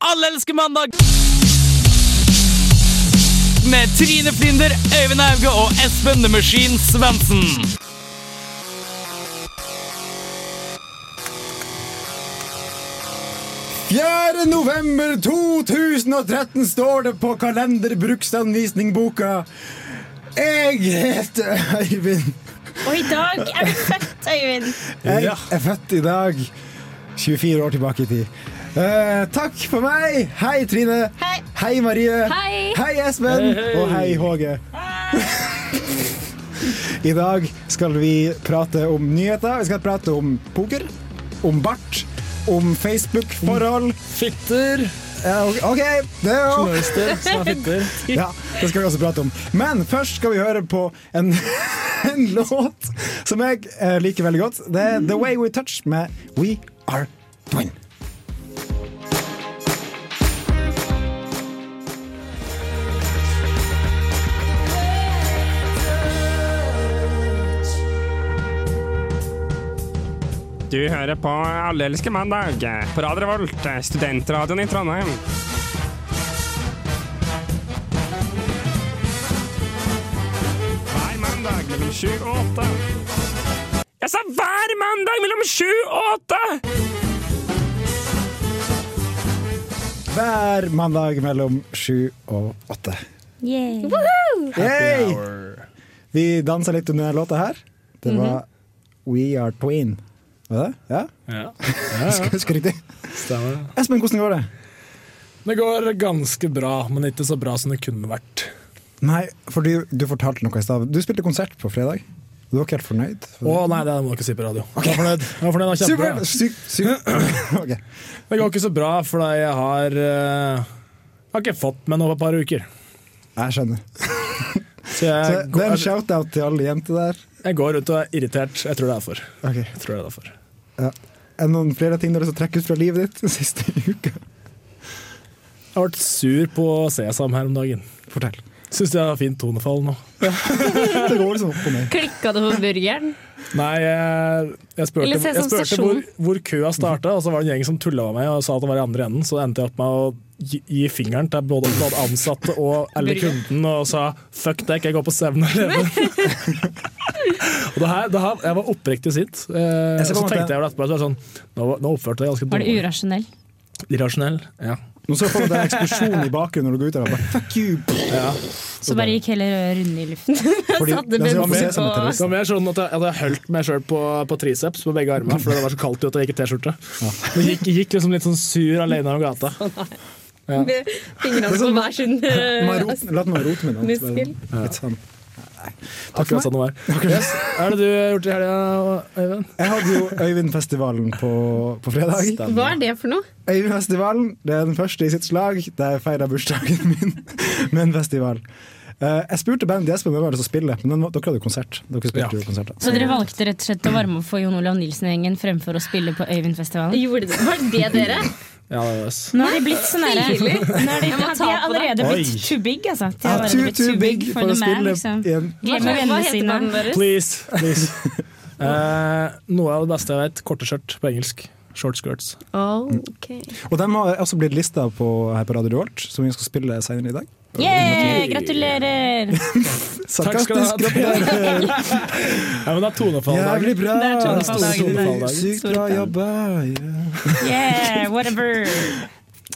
Alle elsker mandag! Med Trine Flinder, Øyvind Auge og Espen The Machine Svendsen. Fjerde november 2013 står det på kalenderbruksanvisningboka. Jeg heter Øyvind. Og i dag er du født, Øyvind. Jeg er født i dag, 24 år tilbake i tid. Eh, takk for meg. Hei, Trine. Hei. Hei, Marie. Hei. Hei, Espen. Og hei, Håge. I dag skal vi prate om nyheter. Vi skal prate om poker, om bart, om Facebook-forhold. Fitter. Ok, det er jo Journalister som er fitter. Ja, det skal vi også prate om. Men først skal vi høre på en, en låt som jeg eh, liker veldig godt. Det er The Way We Touch med We Are Twin. Du hører på Alle elsker mandag på Radio Revolt, studentradioen i Trondheim. Hver mandag mellom sju og åtte. Jeg sa hver mandag mellom sju og åtte! Hver mandag mellom sju og åtte. Yeah. hour Vi dansa litt under denne låta her. Det var We Are Twin. Var det? Ja? Ja, Husker husker riktig. stemmer. Espen, hvordan går det? Det går ganske bra, men ikke så bra som det kunne vært. Nei, for du, du fortalte noe i stad. Du spilte konsert på fredag. Du var ikke helt fornøyd? Å nei, det må du ikke si på radio. Jeg var fornøyd. Jeg var fornøyd, det var Super! kjempebra. Sykt, sykt. Ok. Det går ikke så bra, fordi jeg har uh, har ikke fått med noe på et par uker. Jeg skjønner. Så Så det er en shout-out til alle jenter der. jeg går ut og er irritert. Jeg tror det er derfor. Okay. Jeg tror det er derfor. Er det noen flere ting du har lyst til å trekke ut fra livet ditt den siste uka? Jeg har vært sur på Sesam her om dagen. Fortell. Syns jeg har fint tonefall nå. Det går liksom opp og ned. Klikka det på burgeren? Nei, jeg, jeg spurte, jeg spurte hvor, hvor køa starta, og så var det en gjeng som tulla med meg og sa at det var i andre enden. Så endte jeg opp med å gi, gi fingeren til både, både ansatte og eller kunden og sa 'fuck deg, jeg går på 7-Eleven'. og det her, det her, jeg var oppriktig sint. Eh, Jeg så en tenkte jeg vel etterpå så det sånn, nå, nå oppførte jeg ganske Var det urasjonell? Irrasjonell. Ja. Nå så jeg for meg at det er eksplosjon i bakgrunnen når du går ut der. Bare, Fuck you! ja. Så bare gikk hele runden i luften. Fordi, Satte den som bensin får se som et på- Det var mer sånn at jeg hadde holdt meg sjøl på, på triceps på begge armene, for det var så kaldt ute og jeg gikk i T-skjorte. Men gikk, gikk liksom litt sånn sur alene over gata. Ja. Med fingrene på hver sin jeg eh, La meg rote med noe. muskel. Litt sånn. Akkurat sånn det var. Yes. Er det du har gjort i helga, Øyvind? Jeg hadde jo Øyvindfestivalen på, på fredag. Hva er det for noe? Øyvindfestivalen det er den første i sitt slag. Der jeg feira bursdagen min med en festival. Eh, jeg spurte bandet jeg hadde lyst til å spille, men dere hadde jo konsert. Dere Ja. jo konserter. Så dere valgte rett og slett å varme opp for Jon Olav Nilsen-gjengen fremfor å spille på Øyvindfestivalen? Gjorde det. Var det dere? Ja, det var. Nå har de blitt sånn derre de, de har allerede blitt Oi. too big, altså. De har allerede too, blitt too big for å the man, spille liksom. Hva vennene sine. Please, please. uh, noe av det beste jeg vet, korte skjørt på engelsk. Short skirts. Oh, ok. Og de har også blitt lista på, her på Radio Revolt, som vi skal spille senere i dag. Yeah, gratulerer! Sarkastisk gratulerer! Ja, men det er tonefall. Jævlig bra! Det er tonefalldagen. Tonefalldagen. Sykt bra jobba. Yeah. Yeah, whatever.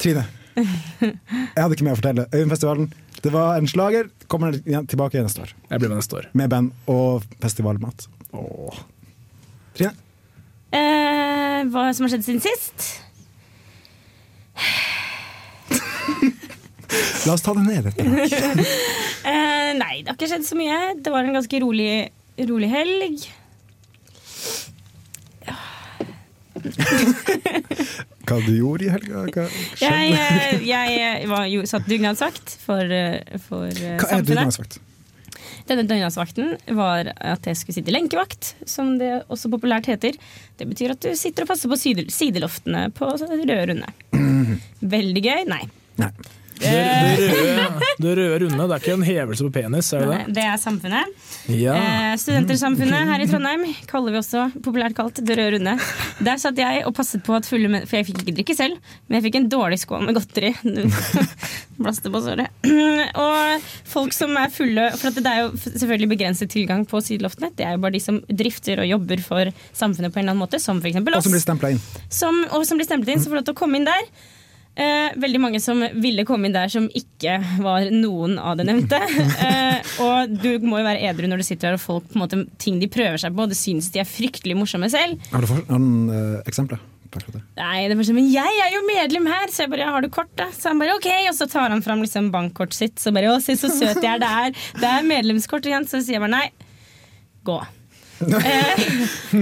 Trine, jeg hadde ikke mer å fortelle. Øyenfestivalen, det var en slager. Kommer tilbake neste år. Jeg blir med neste år. Med band og festivalmat. Åh. Trine? Eh, hva som har skjedd siden sist? La oss ta det ned. Dette. Eh, nei, det har ikke skjedd så mye. Det var en ganske rolig, rolig helg. Hva du gjorde i helga? Hva Jeg, jeg, jeg eh, var, jo, satt dugnadsvakt for, for Hva samfunnet. Hva er dugnadsvakt? Denne dugnadsvakten var at jeg skulle sitte lenkevakt, som det også populært heter. Det betyr at du sitter og passer på sideloftene på røde runde. Veldig gøy? Nei. Nei. Det, det, røde, det røde runde, det er ikke en hevelse på penis, er det Nei, Det er Samfunnet. Ja. Eh, Studentersamfunnet her i Trondheim kaller vi også populært kalt Det røde runde. Der satt jeg og passet på at fulle menn For jeg fikk ikke drikke selv, men jeg fikk en dårlig skål med godteri. Blaster på såret. Og folk som er fulle For at det er jo selvfølgelig begrenset tilgang på sideloftene. Det er jo bare de som drifter og jobber for samfunnet på en eller annen måte, som f.eks. Og som blir oss. stempla inn. Som, og som blir stemplet inn, så får lov til å komme inn der. Eh, veldig mange som ville komme inn der som ikke var noen av det nevnte. Eh, og du må jo være edru når du sitter der og folk på en måte ting de prøver seg på, det synes de er fryktelig morsomme selv. Har du noen eh, eksempler? Nei, det var sånn, men jeg er jo medlem her, så jeg bare, har du kort da? Så han bare, ok, og så tar han fram liksom bankkortet sitt, så bare, å, se så søt jeg er, det er, det er medlemskort igjen, så sier jeg bare, nei, gå. Eh,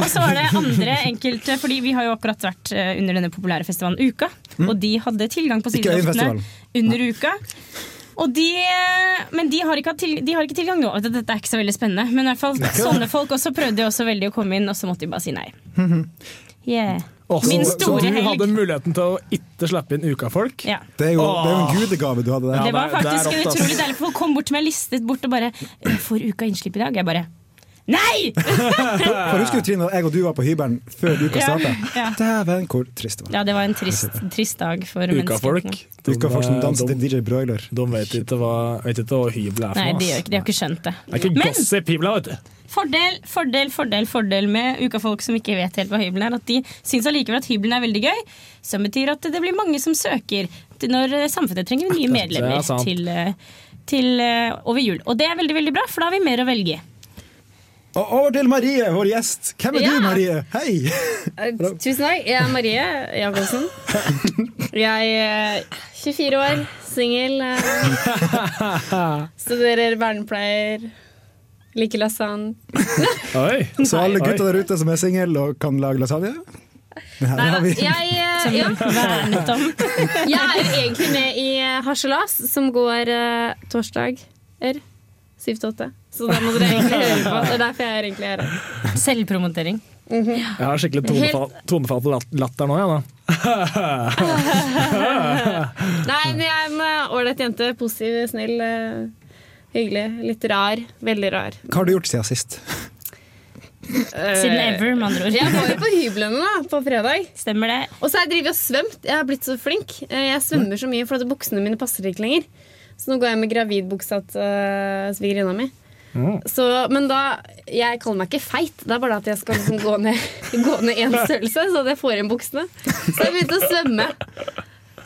og så var det andre enkelte, fordi vi har jo akkurat vært eh, under denne populære festivalen Uka, og de hadde tilgang på Øyenfestivalen. under Uka. Og de, eh, men de har, ikke hatt til, de har ikke tilgang nå. Dette er ikke så veldig spennende. Men i hvert fall sånne folk også prøvde også veldig å komme inn, og så måtte de bare si nei. Yeah. Også, Min så du hadde muligheten til å ikke slippe inn ukafolk? Ja. Det er jo, det er jo en gudegave du hadde der. Ja, Det var det er- det er faktisk rått, utrolig deilig, for folk kom bort til meg listet bort og bare 'Får uka innslipp i dag?' Jeg bare Nei! For Husker du Trine, jeg og du var på hybelen før uka Ja, starta? ja. Dæven, hvor trist det var. Ja, det var en trist, trist dag for Ukafolk. menneskene. Uka folk som danser de, til DJ Broiler. de vet ikke hva, vet ikke hva hybel er for Nei, noe. de, gjør ikke, de har ikke skjønt det. Det er ikke Men gossip hybla, vet du. fordel, fordel, fordel fordel med ukafolk som ikke vet helt hva hybelen er, at de syns allikevel at hybelen er veldig gøy. Som betyr at det blir mange som søker når eh, samfunnet trenger nye medlemmer er til, eh, til eh, over jul. Og det er veldig veldig bra, for da har vi mer å velge i. Og over til Marie, vår gjest. Hvem er Ja. du, Marie? Hei! Eh, Tusen takk. Jeg er Marie Jacobsen. Jeg er 24 år, singel. eh, Studerer vernepleier. Liker lasagne. Oi. Så alle gutta der ute som er single og kan lage lasagne? Nei da. Jeg, eh, ja, jeg er egentlig med i eh, Harselas, som går uh, torsdager. 7 til 8. Så da må dere egentlig høre på. Det er derfor jeg er egentlig her. Selvpromotering. Jeg har skikkelig tonefall, tonefall på latter nå, jeg, da. Nei, men jeg er en ålreit jente. Positiv, snill, eh, hyggelig. Litt rar. Veldig rar. Hva har du gjort siden sist? Siden ever, med andre ord. Jeg var jo på hyblene da, på fredag. Stemmer det. Og så har jeg drevet og svømt. Jeg har blitt så flink. Eh, Jeg svømmer så mye for at buksene mine passer ikke lenger. Så nå går jeg med gravidbuksa til uh, svigerinna mi. Så, men da Jeg kaller meg ikke feit. Det er bare at jeg skal liksom gå ned Gå ned én størrelse, så jeg får igjen buksene. Så jeg begynte å svømme.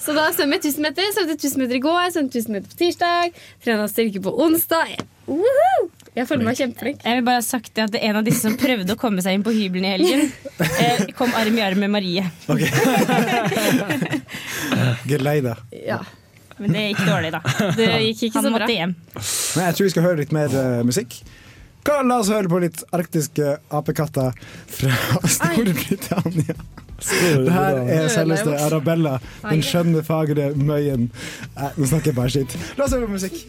Så da svømmer jeg 1000 meter. Svømte 1000 meter i går, svømte 1000 meter på tirsdag. Trena styrke på onsdag. Woohoo! Jeg føler meg kjempeflink. Jeg vil bare ha sagt det at en av disse som prøvde å komme seg inn på hybelen i helgen, eh, kom arm i arm med Marie. Geleida. Ja. Men det gikk dårlig, da. Det gikk ikke Han så bra. hjem. Men jeg tror vi skal høre litt mer uh, musikk. Hva, la oss høre på litt arktiske apekatter fra Storbritannia. Det her er selveste Arabella, den skjønne, fagre møyen. Nei, nå snakker jeg bare skitt. La oss høre på musikk.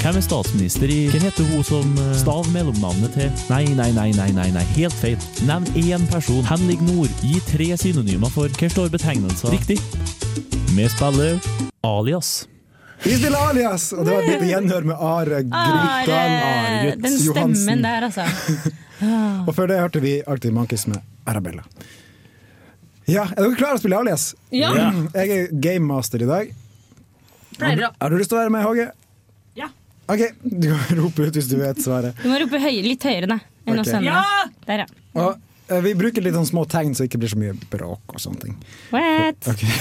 Hvem er statsminister i Hvem heter hun som eh, Stav mellomnavnet til Nei, nei, nei, nei, nei, nei, helt feil. Nevn én person. Henrik Nord. Gi tre synonymer for Hva står betegnelser? Riktig. Vi spiller alias. Vi spiller Alias, og det var et lite gjenhør med Are Grytan. Are, den stemmen der, altså. Og før det hørte vi Arctic Monkeys med Arabella. Ja, er dere klare til å spille Alias? Ja. Jeg er gamemaster i dag. Har du, Har du lyst til å være med, Håge? Ja. Ok, du kan rope ut hvis du vet svaret. Du må rope høy, litt høyere, da. Enn okay. oss andre. Der, ja. Og uh, vi bruker litt sånn små tegn, så det ikke blir så mye bråk og sånne ting. What? Ok.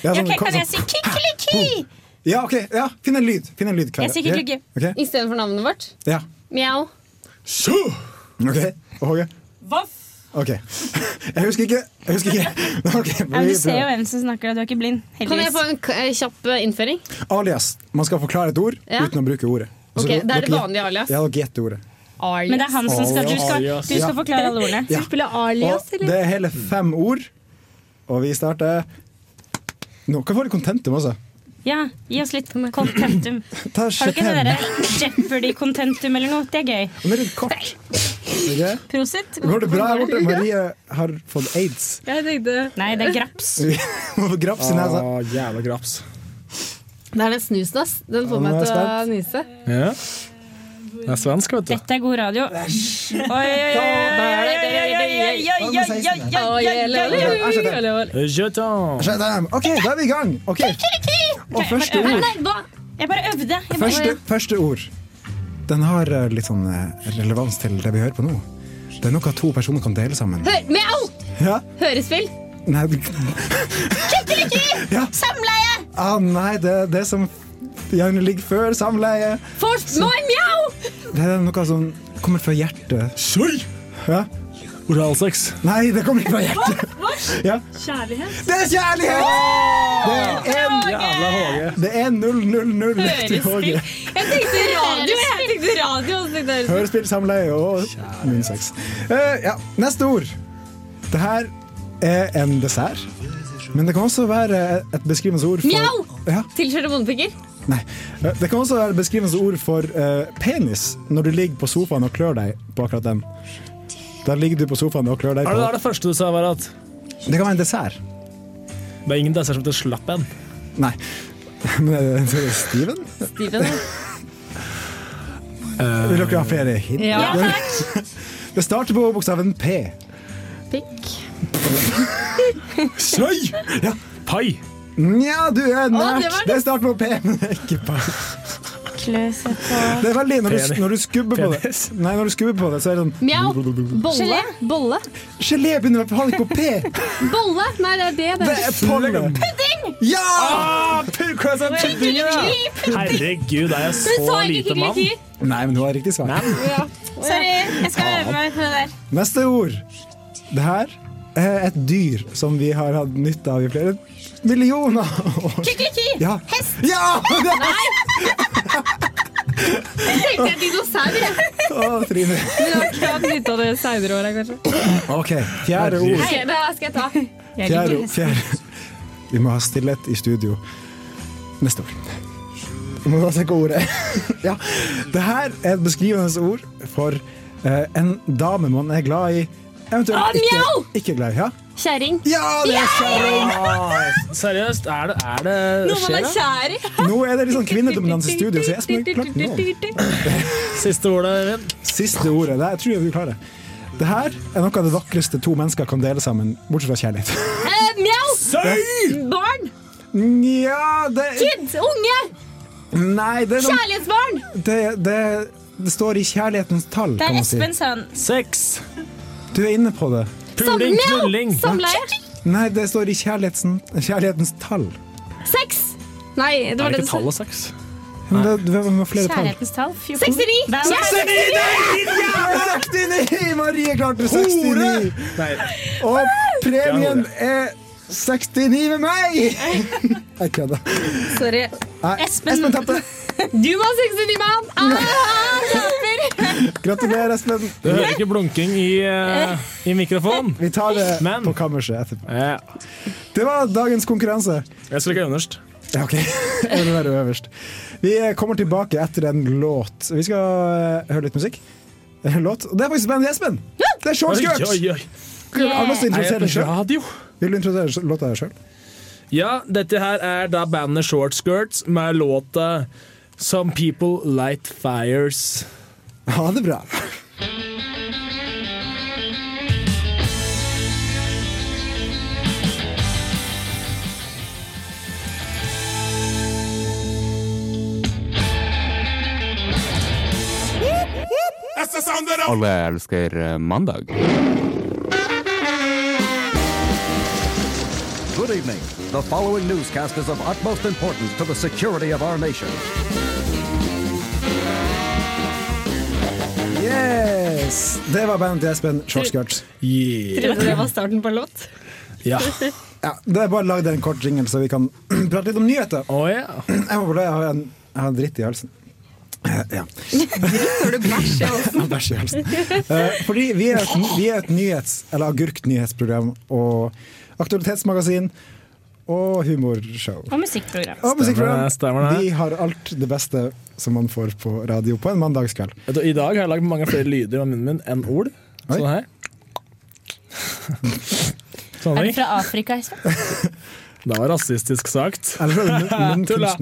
Ja, sånn- okay, kan jeg sånn- si kikkeliki? Ja, ok, ja, finn en lyd. Finn en lyd. Jeg sier kikkeliki okay? Istedenfor navnet vårt. ja. Mjau. Så! Ok, og Håge? Voff. Ok. Jeg husker ikke. Jeg husker ikke. Okay, Ja, du ser jo hvem som snakker, du er ikke blind. Kan jeg Heldigvis. få en k- eh, kjapp eh, innføring? Alias. Man skal forklare et ord Ja. uten å bruke ordet. Altså, okay, Det er det vanlige alias. Ja, dere gjetter ordet. Alias. Men det er han som skal Du skal, du skal forklare alle ordene. Ja. Spiller alias, eller? det er hele fem ord, og vi starter nå. Hva får du kontentum også? Ja, gi oss litt contentum. Har du ikke det Chatem. derre Jeopardy-contentum eller noe? Det er gøy. Den er litt kort. Okay. Prosit. Går det bra her borte? Marie har fått aids. Jeg tenkte Nei, det er graps. graps i nesa. Ah, jævla graps. Det er den snusen, ass. Den får ah, meg til å nyse. Ja. Det er svensk, vet du. Dette er god radio. OK, da er vi i gang. Okay. Og første ord. Jeg bare øvde. Første, første ord. Den har eh, litt sånn eh, relevans til det vi hører på nå. Det er noe to personer kan dele sammen. Hør, mjau! Ja? Hørespill. Nei, du- ja. Samleie! ah, nei det er det som gjerne ligger før samleie. Force Så, mjau! Det er noe som kommer fra hjertet. Skjøy! Ja? Oralsex. Nei, det kommer ikke fra hjertet. Ja. Kjærlighet. Det er kjærlighet! Det er en- Jævla Håge. det er 000 til. Håge. Jeg tenkte radio, jeg tenkte radio. Hørespill, samleie og munnsex. Uh, ja, neste ord. Det her er en dessert. Men det kan også være et beskrivende ord for Mjau! Ja, Tilkjørte bondepiker. nei. Eh, Det kan også være et beskrivende ord for uh, penis når du ligger på sofaen og klør deg på akkurat den. Da ligger du på sofaen og klør deg Er det er det første du sa, var at Det kan være en dessert. det er ingen dessert som heter slapp en? Nei. Men er det Steven? Steven? Steven. Vil dere ha flere hint? Ja, takk. Det starter på bokstaven P. Pikk. Søy! Ja. Pai. Nja, du er nært. det var det, starter på P, men det er ikke på klø på Det er veldig når du, når du skubber på det. Nei, når du skubber på det, så er det sånn Mjau. Bolle. Gelé. Bolle. Gelé begynner med ikke på P! Bolle. Nei, det er det. Det det. er pollen! Pudding! Ja! Ah, pudding. Herregud, er jeg så lite mann? Nei, men du har riktig svar. Ja. Sorry, jeg skal øve meg på det der. Neste ord. Det her er et dyr som vi har hatt nytte av i flere millioner år. Kikkeliki! Ja. Hest! Ja! Tenkte jeg dinosaur, jeg. Å, Trine. Men jeg har ikke av det seinere åra, kanskje. OK, fjerde ord. Hei, det skal jeg ta. Fjerde, fjerde. Vi må ha stillhet i studio. Neste år. Vi må bare se hva ordet er. ja. Det her er et beskrivende ord for eh, en dame man er glad i. Eventuelt ikke, ikke glad i. Ja, Kjerring. ja det er kjerring! Ah, seriøst, er det, er det man skjer er det? kjær i. Nå er det litt sånn kvinnedominans i studio, så jeg skal ikke klart nå. Siste ordet, Eivind. Siste ordet. Det her tror jeg du klarer. Det her er noe av det vakreste to mennesker kan dele sammen, bortsett fra kjærlighet. Eh, Mjau. Barn. Nja, det Kids. Unge. Nei, det, er noe, Kjærlighetsbarn. det, det, det står i kjærlighetens tall, Det kan er man si. Espen sønn. Seks. Du er inne på det. Puling, knulling. Samleie. Nei, det står i kjærlighetens, kjærlighetens tall. Sex. Nei, det Er var det det ikke du sa. tallet? Men det, det var flere tall. Kjærlighetens tall. 69. jævla! 69! Marie klarte 69! Nei. Og premien er 69 med meg! Jeg kødder. Sorry. Nei, Espen. Espen tapte. Du var 69 mann. Ah. Gratulerer, Espen. Du hører ikke blunking i, eh, i mikrofonen? Vi tar det Men- på kammerset etterpå. Ja. Det var dagens konkurranse. Jeg skal ikke øverst. Ja, ok. Jeg vil være øverst. Vi kommer tilbake etter en låt. Vi skal eh, høre litt musikk. Låt. Og det er faktisk bandet Espen! Det er Short Skirts! oi, oi. Har du lyst til å introdusere deg sjøl? Vil du introdusere låta sjøl? Ja, dette her er da bandet Short Skirts med låta Some People Light Fires. Ha det bra. Alle elsker eh, mandag. Good evening. The following newscast is of utmost importance to the security of our nation. Yes! Det var bandet til Espen, Shortskirts. Yeah. Trodde det var starten på en låt. Ja. Ja, det er bare lagd en kort jingle, så vi kan prate litt om nyheter. Oh, yeah. Jeg må bare, jeg har en, jeg har dritt i halsen. Eh, Ja. Før du bæsjer. Jeg har Bæsj i halsen. Eh, Fordi vi er, et, vi er et nyhets, eller agurk-nyhetsprogram og aktualitetsmagasin. og humorshow. Og musikkprogram. Og musikkprogram. Stemmer det, stemmer det. Vi har alt det beste som man får på radio på en mandagskveld. I dag har jeg lagd mange flere lyder med munnen min enn ord. Sånn her. Sånn Er du fra Afrika, Espen? Det var rasistisk sagt. Det mun- Tulla.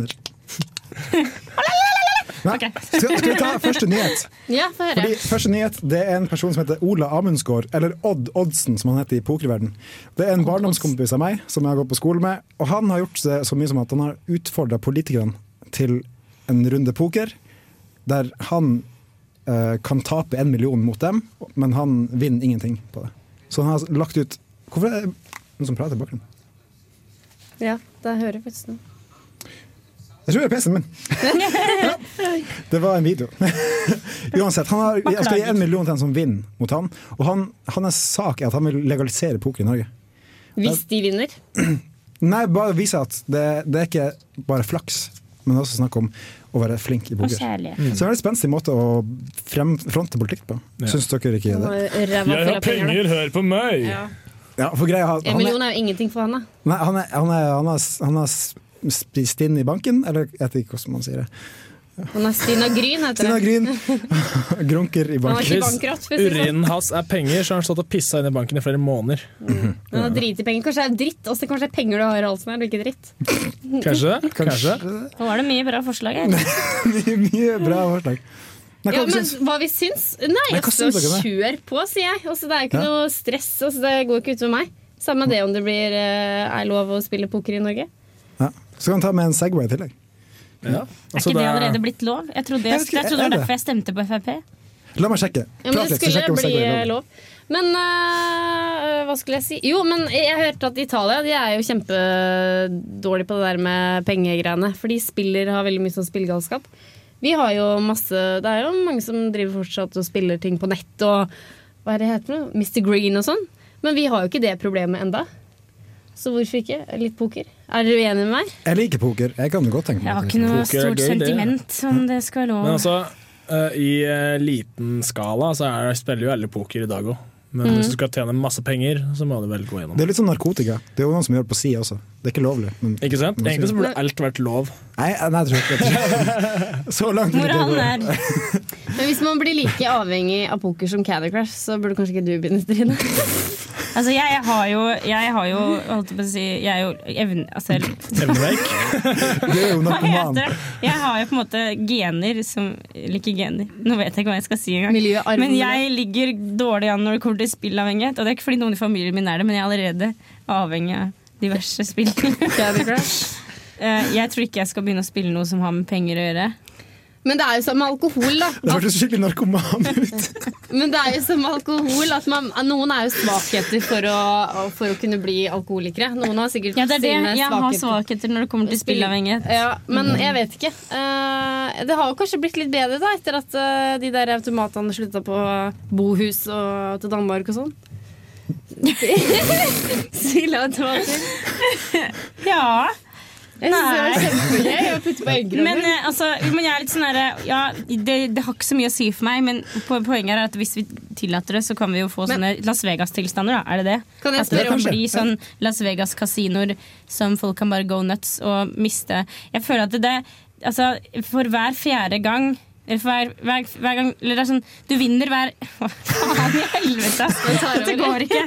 Nei, skal, skal vi ta første nyhet? Ja, få høre. Fordi første nyhet det er en person som heter Ola Amundsgaard, eller Odd Oddsen, som han heter i pokerverden. Det er en barndomskompis av meg som jeg har gått på skole med. Og han har gjort det så mye som at han har utfordra politikerne til en runde poker, der han eh, kan tape en million mot dem, men han vinner ingenting på det. Så han har lagt ut Hvorfor er det noen som prater i bakgrunnen? Ja, da hører jeg faktisk noe. Jeg tror det er PC-en min. ja. Det var en video. Uansett, han har, jeg skal gi en million til en som vinner mot han. Og han, hans sak er at han vil legalisere poker i Norge. Hvis de vinner. Nei, bare vise at det, det er ikke bare flaks, men det er også snakk om å være flink i Og Mm. Så det er en spenstig måte å frem, fronte politikk på. Ja. Syns dere ikke det? Jeg har penger. hør på meg! Ja. Ja, for greia, han, En er, million er jo ingenting for han, da. nei, han, er, han, er, han, er, han har spist inn i banken, eller jeg vet ikke hvordan man sier det. Han er Stina Gryn, heter Stina det. Gryn grunker i har banken. Hvis bankrott. det sånn. urinen hans er penger, så har han stått og pissa inn i banken i flere måneder. Han har drit i penger. Kanskje det er dritt. Også kanskje det er penger du har i halsen her, og ikke dritt. Kanskje det? Kanskje. Nå var det mye bra forslag her. mye, mye bra forslag. Nei, Ja, men hva vi syns? Nei, Nei, hva altså, kjør på, sier jeg. Altså, det er ikke Ja. noe stress. Altså, det går ikke utover meg. Samme det om det blir, eh, er lov å spille poker i Norge. Ja. Så kan vi ta med en Segway i tillegg. Ja. Er Altså, ikke det er- allerede blitt lov? Jeg trodde, Jeg jeg, trodde det er var derfor jeg stemte på Frp. La meg sjekke. Ja, men det skulle bli er lov. Men uh, hva skulle jeg si? Jo, men jeg hørte at Italia de er jo kjempedårlige på det der med pengegreiene. For de spiller, har veldig mye sånn spillegalskap. Vi har jo masse Det er jo mange som driver fortsatt og spiller ting på nett og hva er det heter det? Mr. Green og sånn. Men vi har jo ikke det problemet enda. Så hvorfor ikke? Litt poker. Er dere uenige med meg? Jeg liker poker. Jeg kan godt tenke Jeg har ikke noe Poker er stort gøy, det. sentiment som det skal være Men altså, eh, i eh, liten skala så er, spiller jo alle poker i dag òg. Men Mm. hvis du skal tjene masse penger, så må du vel gå gjennom. Det er litt som narkotika. Det er jo noen som gjør det på si også. Det er ikke lovlig. Men Ikke sant? Egentlig så burde alt vært lov. nei, nei, jeg tror ikke det. Så langt vil ikke Moralen gå. er Men hvis man blir like avhengig av poker som Candy Crush, så burde kanskje ikke du begynne, Trine. Altså, jeg har jo, jeg har jo holdt på å si Jeg er jo evne... Altså, Evneveik. Det er jo narkoman. Jeg har jo på en måte gener som ikke gener, nå vet jeg ikke hva jeg skal si engang. Men jeg ligger dårlig an når det kommer til spillavhengighet. Og det er ikke fordi noen i familien min er det, men jeg er allerede avhengig av diverse spill. Eh, jeg tror ikke jeg skal begynne å spille noe som har med penger å gjøre. Men det er jo som med alkohol, da. Det hørtes skikkelig narkoman ut. Men det er jo som med alkohol at man, Noen er jo svakheter for å, for å kunne bli alkoholikere. Noen har sikkert Ja, det er det. sine Jeg har svakheter. svakheter når det kommer til spillavhengighet. Ja, men jeg vet ikke. Eh, det har jo kanskje blitt litt bedre da etter at eh, de der automatene slutta på bohus og til Danmark og sånn. Spilleautomater. Ja. Jeg synes det var kjempegøy å putte på eggerommet. Men, eh, altså, men jeg er litt sånn der, ja, det, det har ikke så mye å si for meg, men poenget er at hvis vi tillater det, så kan vi jo få Men- sånne Las Vegas-tilstander. Er det det? Kan At det kan bli sånn Las Vegas-kasinoer som folk kan bare go nuts og miste Jeg føler at det, det Altså, for hver fjerde gang hver, hver, hver gang eller det er sånn, Du vinner hver Hva faen i helvete? Det går ikke.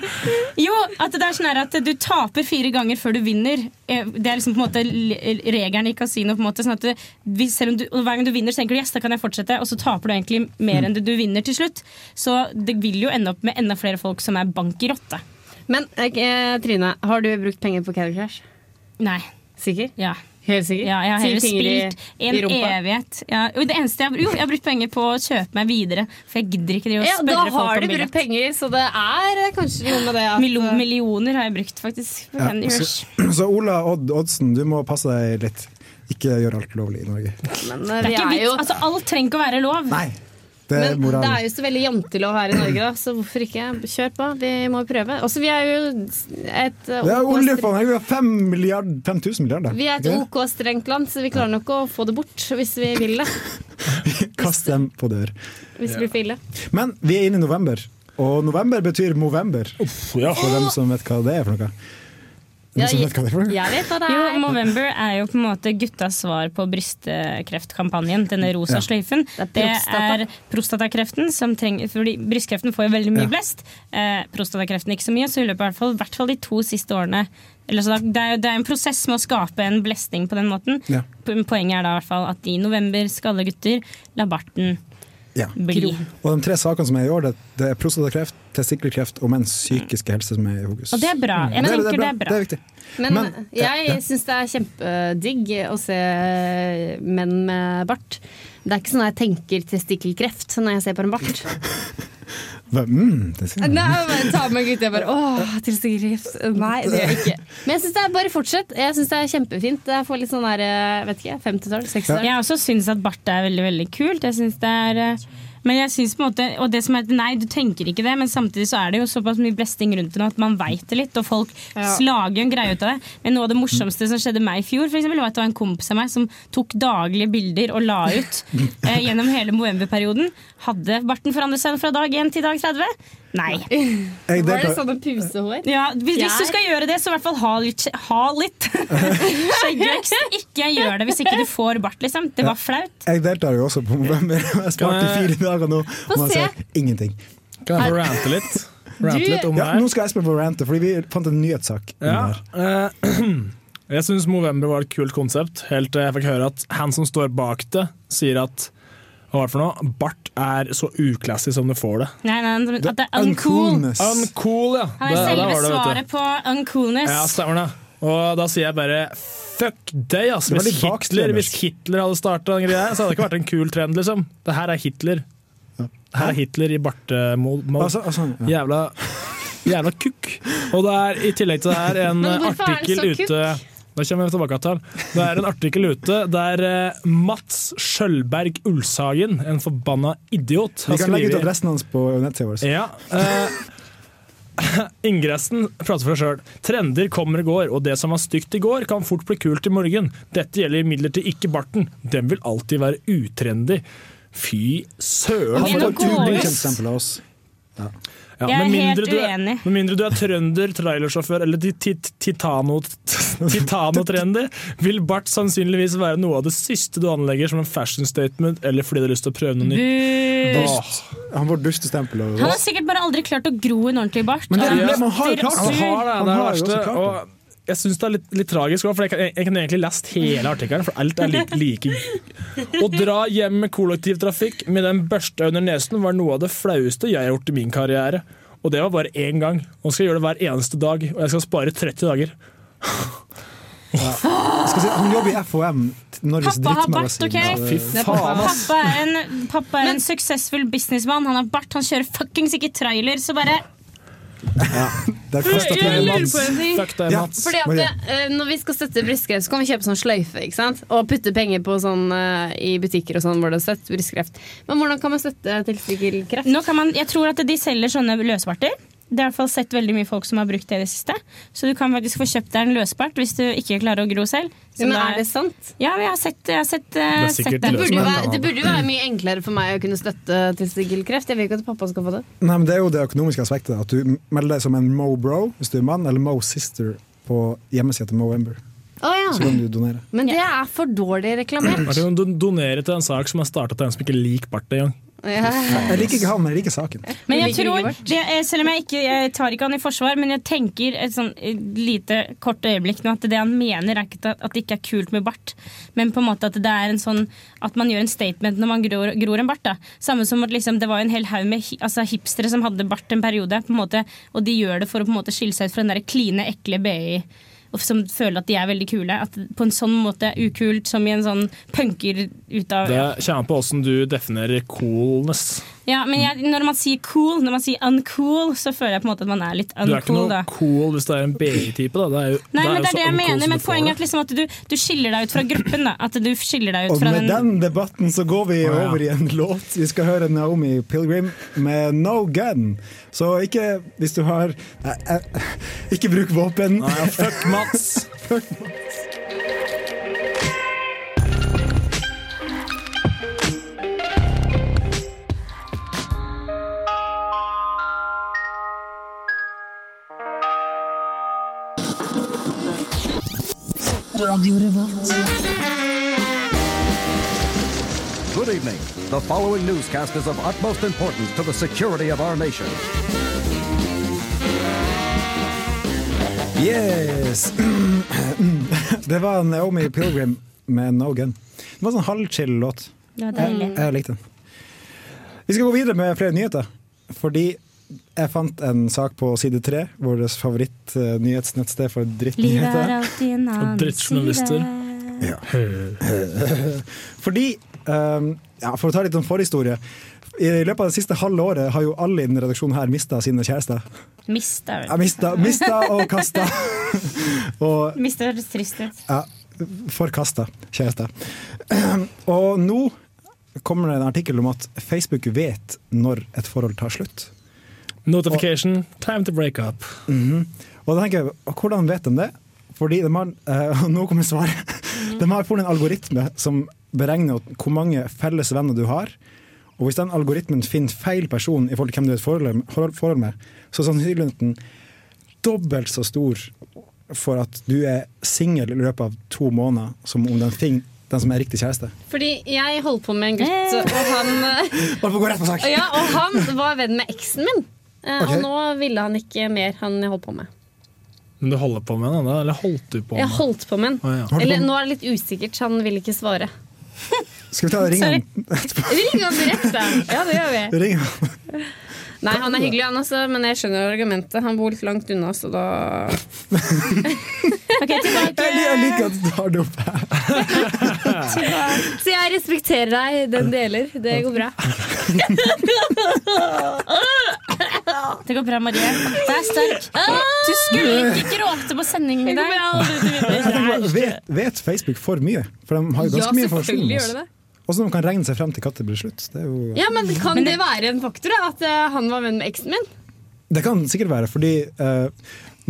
Jo, at det er sånn at du taper fire ganger før du vinner. Eh, Det er liksom på en måte regelen i kasino. På en måte, sånn at du, du, hver gang du vinner, så tenker du yes, da kan jeg fortsette, og så taper du egentlig mer enn det du vinner til slutt. Så det vil jo ende opp med enda flere folk som er bank i rotte. Men eh, Trine, har du brukt penger på Candy Crush? Nei. Sikker? Ja. Helt sikkert. Ja, jeg har heller fingre i- spilt en i evighet. Ja, det eneste jeg, har- jo, jeg har brukt penger på å kjøpe meg videre, for jeg gidder ikke å Ja, da spørre folk har om du brukt penger, så det er eh, kanskje noe med det at Milo, millioner har jeg brukt, faktisk. Ja, så, så Ola Odd Oddsen, du må passe deg litt. Ikke gjør alt lovlig i Norge. Men Det eh, er ikke er vits, altså, alt trenger ikke å være lov. Nei, det Men Men det er jo så veldig jantelov her i Norge, da, så hvorfor ikke? Kjør på. Vi må prøve. Også, vi er jo et eh, Det er OK oljefond! Vi har fem milliard, 5000 milliarder. Vi er et OK strengt land, så vi klarer nok å få det bort hvis vi vil det. Kast dem på dør. Hvis det blir for ille. Men vi er inne i november, og november betyr Movember. Ja. For dem som vet hva det er for noe. Noen jeg, Ja, vet hva det er? Jeg vet hva det Jo, er. Movember er jo på en måte guttas svar på brystkreftkampanjen. Denne rosa Ja. sløyfen. Det er prostatakreften som trenger Fordi brystkreften får jo veldig mye Ja. blest. Eh, prostatakreften ikke så mye, så i løpet av hvert fall, hvert fall de to siste årene eller så det, er, det er en prosess med å skape en blesting på den måten. Ja. Poenget er da i hvert fall at i november skal alle gutter la barten Ja. bli. Og de tre sakene som er i år, det, det er prostatakreft, testikkelkreft og menns psykiske helse som er i fokus. Og det er bra. Jeg det, er- tenker det, det er er bra. bra. Det er viktig. Men, Men- jeg ja. syns det er kjempedigg å se menn med bart. Det er ikke sånn at jeg tenker testikkelkreft når jeg ser på en bart. Mm, Nei, jeg. jeg bare tar med gutta og bare åh, testikkelkreft. Nei, det gjør jeg ikke. Men jeg synes det er bare fortsett. Jeg syns det er kjempefint. Jeg får litt sånn der, vet ikke, 50-tall, 60-tall. Jeg også syns at bart er veldig veldig kult. Jeg synes det er eh, men jeg synes på en måte, og det som er, Nei, du tenker ikke det, men samtidig så er det jo såpass mye blesting rundt det nå at man veit det litt. Og folk Ja. slager en greie ut av det. Men noe av det morsomste som skjedde meg i fjor, for eksempel, var at det var en kompis av meg som tok daglige bilder og la ut eh, gjennom hele novemberperioden. Hadde barten forandret seg fra dag 1 til dag 30? Nei. Jeg Var det deltar, sånn pusehår? Ja, hvis, hvis du skal gjøre det, så i hvert fall ha litt, ha litt. skjeggvekst. Ikke gjør det hvis ikke du får bart, liksom. Det var flaut. jeg deltar jo også på Movember. Jeg har spart i fire dager nå, og man se. ser ingenting. Kan jeg få rante litt? Rante litt om det Ja, her? nå skal Espen få rante, fordi vi fant en nyhetssak. Ja, her. eh, jeg syns Movember var et kult konsept, helt til jeg fikk høre at han som står bak det, sier at hva er det for noe? Bart er så uklassisk som du får det. Nei, nei, at det er uncool. Uncoolness. Uncool, ja! Han er Det- selve der det, svaret på uncoolness. Ja, stemmer det. Og da sier jeg bare fuck deg, ass. Det Hvis Hitler, hvis Hitler hadde starta den greia, så hadde det ikke vært en kul trend, liksom. Det her er Hitler. Det her er Hitler i bartemål. Altså, altså, ja. Jævla, jævla kukk. Og det er i tillegg til det her en det artikkel ute kukk? Da kommer vi tilbake til. Det er en artikkel ute der eh, Mats Skjølberg Ulshagen, en forbanna idiot, Vi kan legge ut adressen hans på nettsida vår. ja. Eh, ingressen prater for seg sjøl. Trender kommer og går, og det som var stygt i går, kan fort bli kult i morgen. Dette gjelder imidlertid ikke barten. Den vil alltid være utrendy. Fy søren! Han et går det- av oss. Ja, Jeg er mindre helt du er- uenig. Med mindre du er trønder, trailersjåfør eller ti- ti- titano- titano-trendy, vil bart sannsynligvis være noe av det siste du anlegger som en fashion statement, eller fordi du har lyst til å prøve noe nytt. Han får dustestempel. Han har sikkert bare aldri klart å gro en ordentlig bart. Men det er det, man har klart Han det. har det, det er det verste. Og jeg syns det er litt, litt tragisk, for jeg, kan- jeg, jeg kan egentlig lest hele artikkelen, for alt er like, like. Å dra hjem med kollektivtrafikk med den børsta under nesen var noe av det flaueste jeg har gjort i min karriere. Og det var bare én gang. Nå skal jeg gjøre det hver eneste dag, og jeg skal spare 30 dager. Ja. skal si, han jobber i FHM, Norges Pappa har bart, drittmagasin. ok? pappa. Pappa er en, pappa er en suksessfull businessmann. Han har bart, han kjører fuckings ikke trailer, så bare Kastet Jeg jeg lurer Mats. Fuck deg, Ja. Fordi at Maria. eh, Når vi skal støtte brystkreft, så kan vi kjøpe sånn sløyfe ikke sant? og putte penger på sånn eh, i butikker og sånn hvor det er støtt brystkreft. Men hvordan kan man støtte testikkelkreft? Nå kan man, Jeg tror at de selger sånne løsbarter. Det har i hvert fall sett veldig mye folk som har brukt det i det siste. Så du kan faktisk få kjøpt deg en løsbart hvis du ikke klarer å gro selv. Så Men er det sant? Ja, jeg har sett, jeg har sett, eh, Det er sett det. Det burde, være, det burde jo være mye enklere for meg å kunne støtte testikkelkreft. Jeg vil ikke at pappa skal få det. Nei, men Det er jo det økonomiske aspektet. At du melder deg som en Mo Bro hvis du er mann, eller Mo Sister på hjemmesida til Movember. Å Så ja. kan du donere. Men det er for dårlig reklamert. Du kan don- donere til en sak som er starta til en som ikke liker bart engang. Ja. Jeg liker ikke han, men jeg liker saken. Men Jeg tror, det, selv om jeg ikke jeg tar ikke han i forsvar, men jeg tenker et sånn lite kort øyeblikk nå at det han mener er ikke at, at det ikke er kult med bart, men på en måte at det er en sånn at man gjør en statement når man gror, gror en bart. da. Samme som at liksom, det var en hel haug med altså, hipstere som hadde bart en periode, på en måte, og de gjør det for å på en måte skille seg ut fra den der kline, ekle BI. Og Som føler at de er veldig kule. At På en sånn måte ukult som i en sånn punker ut av Det kommer på åssen du definerer coolness. Ja, men jeg, når man sier cool, når man sier uncool, så føler jeg på en måte at man er litt uncool. Du er ikke noe da. cool hvis det er en BI-type. da. Det er jo, Nei, men det er det jeg mener, men poenget er at, liksom at du, du skiller deg ut fra gruppen. da At du skiller deg ut Og fra med den den debatten så går vi over i en låt. Vi skal høre Naomi Pilgrim med No Gun. Så ikke hvis du har eh, ikke bruk våpen. Nei, fuck Mats! Good evening. The following newscast is of utmost importance to the security of our nation. Yes! Det var Naomi Pilgrim med No Gun. Det var en sånn halvchill låt. Det var Jeg, jeg likte den. Vi skal gå videre med flere nyheter. Fordi jeg fant en sak på side tre, vårt favoritt-nyhetsnettsted for Livet er drittnyheter. alltid en annen drittjournalister. side. Ja. Fordi, um, ja, For å ta litt om forhistorie. I løpet av det siste halve året har jo alle i denne redaksjonen her mista sine kjærester. Mista Ja, mista, mista og kasta. og Mista høres trist ut. ja, forkasta kjærester. Og nå kommer det en artikkel om at Facebook vet når et forhold tar slutt. Notification, time to break up. Mhm. Og da tenker jeg, hvordan vet de det? Fordi de har, uh, nå kommer svaret. De har funnet en algoritme som beregner hvor mange felles venner du har. Og hvis den algoritmen finner feil person i forhold til hvem du er i et forhold, med, så er sannsynligheten dobbelt så stor for at du er singel i løpet av to måneder, som om den finner den som er riktig kjæreste. Fordi jeg holdt på med en gutt, og han! Ja, og han var venn med eksen min. Eh, Ok. Og nå ville han ikke mer han jeg holdt på med. Men du holder på med den, da? Eller holdt du på med Jeg holdt på med den. Ah, ja. Eller nå er det litt usikkert, så han vil ikke svare. Skal vi ta ringe han etterpå? Ring han direkte! Ja, det gjør vi. Ring han. Nei, han er hyggelig, han også, men jeg skjønner argumentet. Han bor litt langt unna, så da Ok, tilbake. Jeg jeg liker at du tar det opp her. Så jeg respekterer deg, den deler. Det går bra. Det går bra, Marie. Det er sterk. Du skulle ikke gråte på sendingen i dag. Vet, vet Facebook for mye? For de har jo Ja, ganske mye informasjon. gjør det det. Og så de kan regne seg frem til når det blir slutt. Det, er jo, Ja, men Kan det være en faktor, da? At eh, han var venn med eksen min? det kan sikkert være, fordi eh,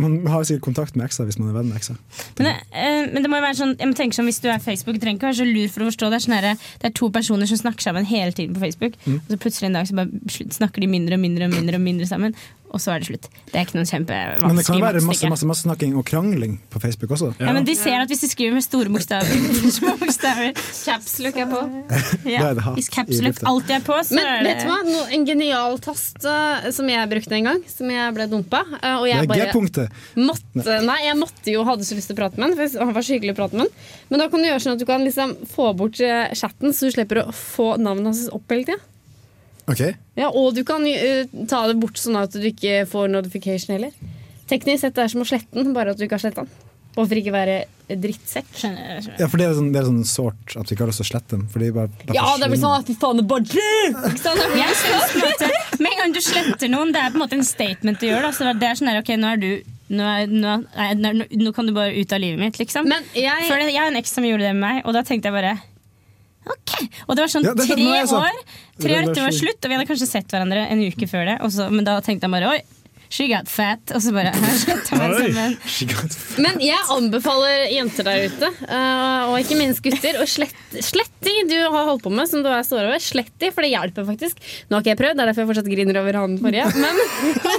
man har sikkert kontakt med eksa hvis man er venn med eksa. Men det, eh, men det må jo være sånn, jeg må tenke sånn Hvis du er Facebook, du trenger ikke være så lur for å forstå det. Er sånn her, det er to personer som snakker sammen hele tiden på Facebook, Mm. og så plutselig en dag så bare snakker de mindre og mindre og mindre og mindre sammen, og så er det slutt. Det er ikke noen Men det kan være masse, masse, masse snakking og krangling på Facebook også. Ja, men de ser at hvis de skriver med store bokstaver, små bokstaver Capslook er på. ja, Da er det hat Hvis lufta. alltid er på, så Men er det vet du hva? No, en genial tast uh, som jeg brukte en gang, som jeg ble dumpa. Uh, og Det er G-punktet. måtte Nei, jeg måtte jo hadde så lyst til å prate med han, for han var så hyggelig å prate med han. Men da kan du gjøre sånn at du kan liksom få bort eh, chatten, så du slipper å få navnet hans opp hele tida. Ok, Ja, og du kan uh, ta det bort sånn at du ikke får notification heller. Teknisk sett det er som å slette den, bare at du ikke har sletta den. Hvorfor ikke være drittsekk. Skjønner, skjønner. ja, for det er sånn, det er sånn sårt at vi ikke har lyst til å slette dem. Fordi bare, bare Ja, det blir sånn at fy faen, det bare en Med en gang du sletter noen, det er på en måte en statement du gjør. Da. Så det er sånn her, ok, nå er du nå, er, nå, nei, nå, nå kan du bare ut av livet mitt, liksom. Men jeg For det, jeg har en eks som gjorde det med meg, og da tenkte jeg bare! Og det var sånn Ja, det tre år Tre år etter det var slutt, og vi hadde kanskje sett hverandre en uke før det. Og så, men da tenkte jeg bare oi, she got fat. Og så bare. Men jeg anbefaler jenter der ute, eh, og ikke minst gutter, å slette slett de du har holdt på med, som du er sår over. Slett de, for det hjelper faktisk. Nå har ikke jeg prøvd, det er derfor jeg fortsatt griner over han forrige. Men,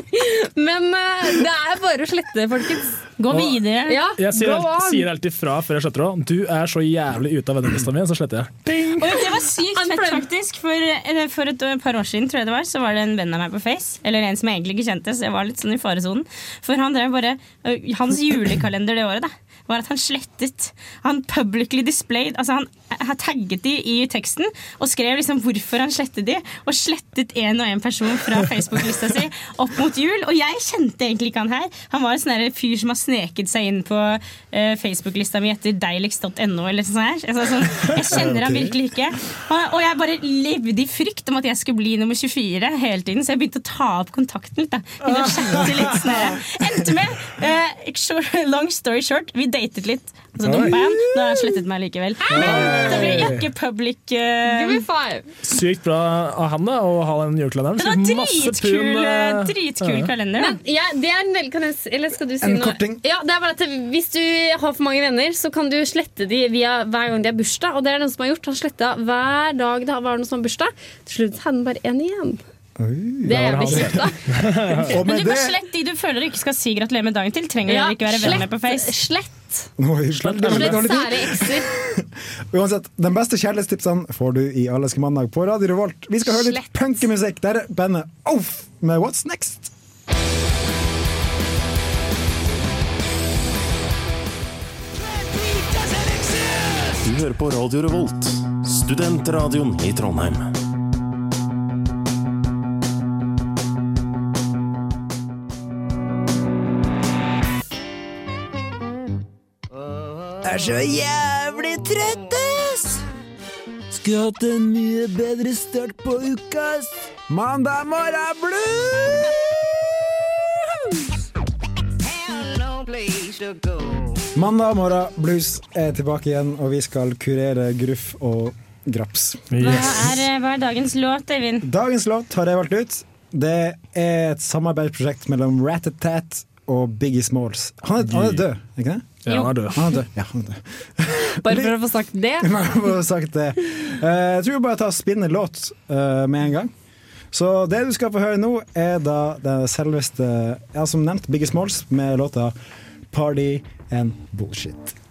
men eh, det er bare å slette, folkens. Gå videre. Ja, Jeg sier, alt, alltid, sier alltid fra før jeg sletter òg. Du er så jævlig ute av vennelista mi, så sletter jeg. Og det var sykt fett, faktisk. For, eh, for et eh, par år siden tror jeg det var, så var det en venn av meg på Face. Eller en som jeg egentlig ikke kjente, så jeg var litt sånn i faresonen. For han drev bare Hans julekalender det året da var at han slettet Han publicly displayed Altså Han har tagget de i teksten og skrev liksom hvorfor han slettet de, og slettet en og en person fra Facebook-lista si opp mot jul. Og jeg kjente egentlig ikke han her. Han var en sånn fyr som har sneket seg inn på uh, Facebook-lista mi etter deiligst.no eller sånn her. Altså, sånn, jeg kjenner han virkelig ikke. Og, og jeg bare levde i frykt om at jeg skulle bli nummer 24 hele tiden, så jeg begynte å ta opp kontakten litt. da. Begynte å chatte litt sånn. Endte med, uh, short, long story short, vi datet litt. Og så dumpa jeg han. Nå har han slettet meg likevel. Men det blir ikke public uh... Give me five. Sykt bra av han da, å ha den julekalenderen. Det er dritkul, pun, eh, dritkul ja. kalender. Men ja, det er en kan s- eller skal du si En noe? Korting. Ja, det er bare at Hvis du har for mange venner, så kan du slette de via hver gang de har bursdag. Og det er noen som har gjort. Han sletta hver dag det var noen som har bursdag. Til slutt hadde han bare én igjen. Det er kjipt, da. Men du må slette de du føler du ikke skal si gratulerer med dagen til. Trenger Ja, ikke være venner på Face. slett, Oi, slett, litt slett dårlig tid. sære ekser. Uansett, de beste kjærlighetstipsene får du i Alleske mandag på Radio Revolt. Vi skal høre litt Slett. punkemusikk. Der er bandet Off med What's Next. Du hører på Radio Revolt, studentradioen i Trondheim. Er så jævlig trøtt, ass! Skulle hatt en mye bedre start på uka, ass. Mandag morgen blues! Mandag morgen blues er tilbake igjen, og vi skal kurere gruff og graps. Hva er, eh, hva er dagens låt, Eivind? Dagens låt har jeg valgt ut. Det er et samarbeidsprosjekt mellom Ratatat og Biggie Smalls. Han er, han er død, ikke det? Ja, han er død. Han er død. Ja, han er død. Bare for å få sagt det. for å få sagt det. Eh, jeg tror vi bare tar spinner spinne låt eh, med en gang. Så det du skal få høre nå, er da det selveste, ja, som nevnt, Biggie Smalls med låta 'Party and Bullshit'.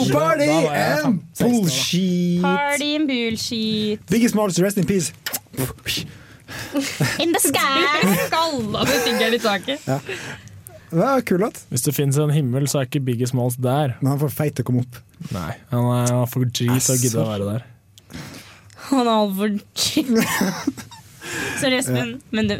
Woo, party and bullshit! Party and bullshit Biggie Smalls, rest in peace. in the sky! Skalla med fingeren i taket. Det er kul låt, Hvis det fins en himmel, så er ikke Biggie Smalls der. men han får feit til å komme opp. Nei, Han er, han er for G til å gidde å være der. Han er altfor chill. Sorry, Espen, men du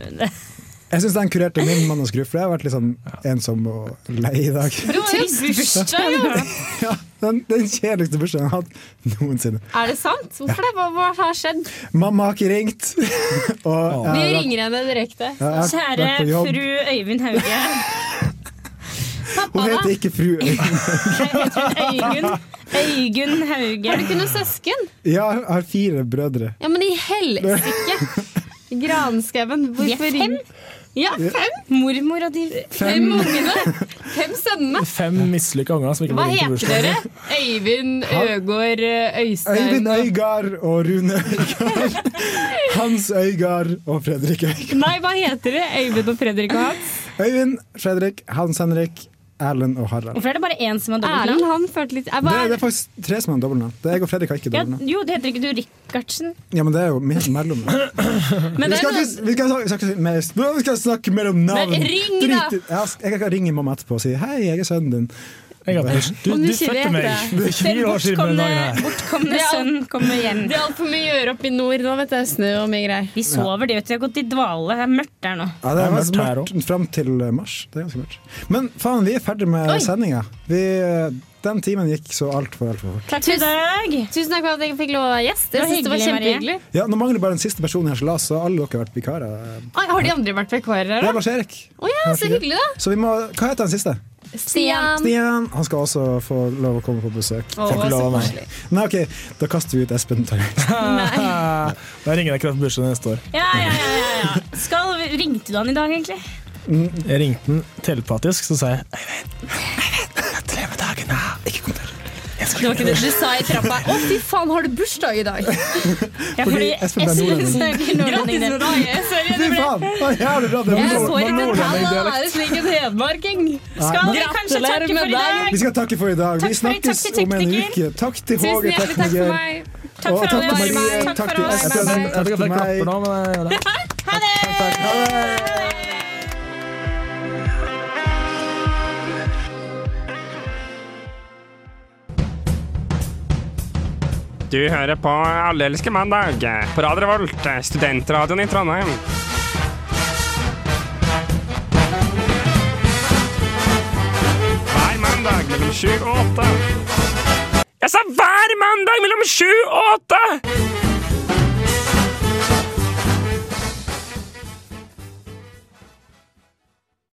Jeg syns den kurerte min mann og for jeg har vært litt sånn ensom og lei i dag. Trist bursdag! Ja, den, den kjedeligste bursdagen jeg har hatt noensinne. Er det sant? Hvorfor det? Hva, hva har skjedd? Mamma har ikke ringt. og Vi jeg har, ringer henne direkte. Kjære fru Øyvind Hauge. Hun heter ikke fru Øyvind. Øygunn. Øygunn Hauge. Har du ikke noen søsken? Ja, jeg har fire brødre. Ja, men i helsike! Granskauen. Vi Hvorfor ring- Ja, fem! Mormor og de Fem ungene! Fem sønnene. Fem mislykka unger som ikke Hva heter dere? Øyvind, Øgård, Øystein Øyvind Øygard og Rune Øygard. Hans Øygard og Fredrik Øygard. Nei, hva heter de? Øyvind og Fredrik og Hans? Øyvind, Fredrik, Hans Henrik, Erlend og Harald. Hvorfor er det bare én som har Erlend, dobbeltnavn? han følte litt Jeg Det, det er faktisk tre som har dobbeltnavn. Det er Jeg og Fredrik har ikke Ja, jo, det heter ikke du Rikardsen? Ja, men det er jo me- mellom. Men Vi skal ikke, vi skal, snakke- vi skal, snakke mellom navn. Men ring da! Drit Jeg, jeg kan ringe mamma etterpå og si 'hei, jeg er sønnen din'. Jeg har bursdag. Du, du fødte meg det. for fire år siden på den dagen her. bortkomne er sønn kommer hjem. Det er altfor mye å gjøre oppe i nord nå, vet du. Snø og mye greier. Vi sover, de vet du. Vi har gått i dvale. Det er mørkt der nå. Ja, det Det er er mørkt mørkt fram til eh, mars. Det er ganske mørkt. Men faen, vi er ferdig med sendinga. Den timen gikk så altfor, altfor fort. Takk for i dag. Tusen takk for at jeg fikk lov å være gjest. Det var Jeg synes det var kjempehyggelig. Ja, Nå mangler bare den siste personen i som las, så alle dere har vært vikarer. Oi, Har de andre vært vikarer Det er? Lars Erik. Oh, ja, så hyggelig, da. Så vi må, hva heter den siste? Stian. Stian. Han skal også få lov å komme på besøk. Oh, ikke lov av meg. Nei, ok, Da kaster vi ut Espen. Tarjei. Da ringer jeg ikke på bursdagen neste år. Ja, ja, ja, ja. Skal, ringte du han i dag, egentlig? Jeg ringte den telepatisk, så sa jeg Øyvind, Det var ikke det du sa i trappa. Å, fy faen, har du bursdag i dag? Ja, Fordi Espen er nordlending. Grattis med dagen! Sorry, Fy det ble jævlig bra. Det var Det nordlendingdialekt. er slik en hedmarking. Skal vi kanskje takke for i dag? Vi skal takke for i dag. Vi snakkes om en uke. Takk til Håge, hjertelig takk for tekniker. Takk Og for takk til alle. Marie. Takk til. Espen. Jeg vet ikke om jeg klapper nå, men jeg gjør det. Ha det! Du hører på Alle elsker mandag på Radio Revolt, studentradioen i Trondheim. Hver mandag mellom sju og åtte. Jeg sa hver mandag mellom sju og åtte!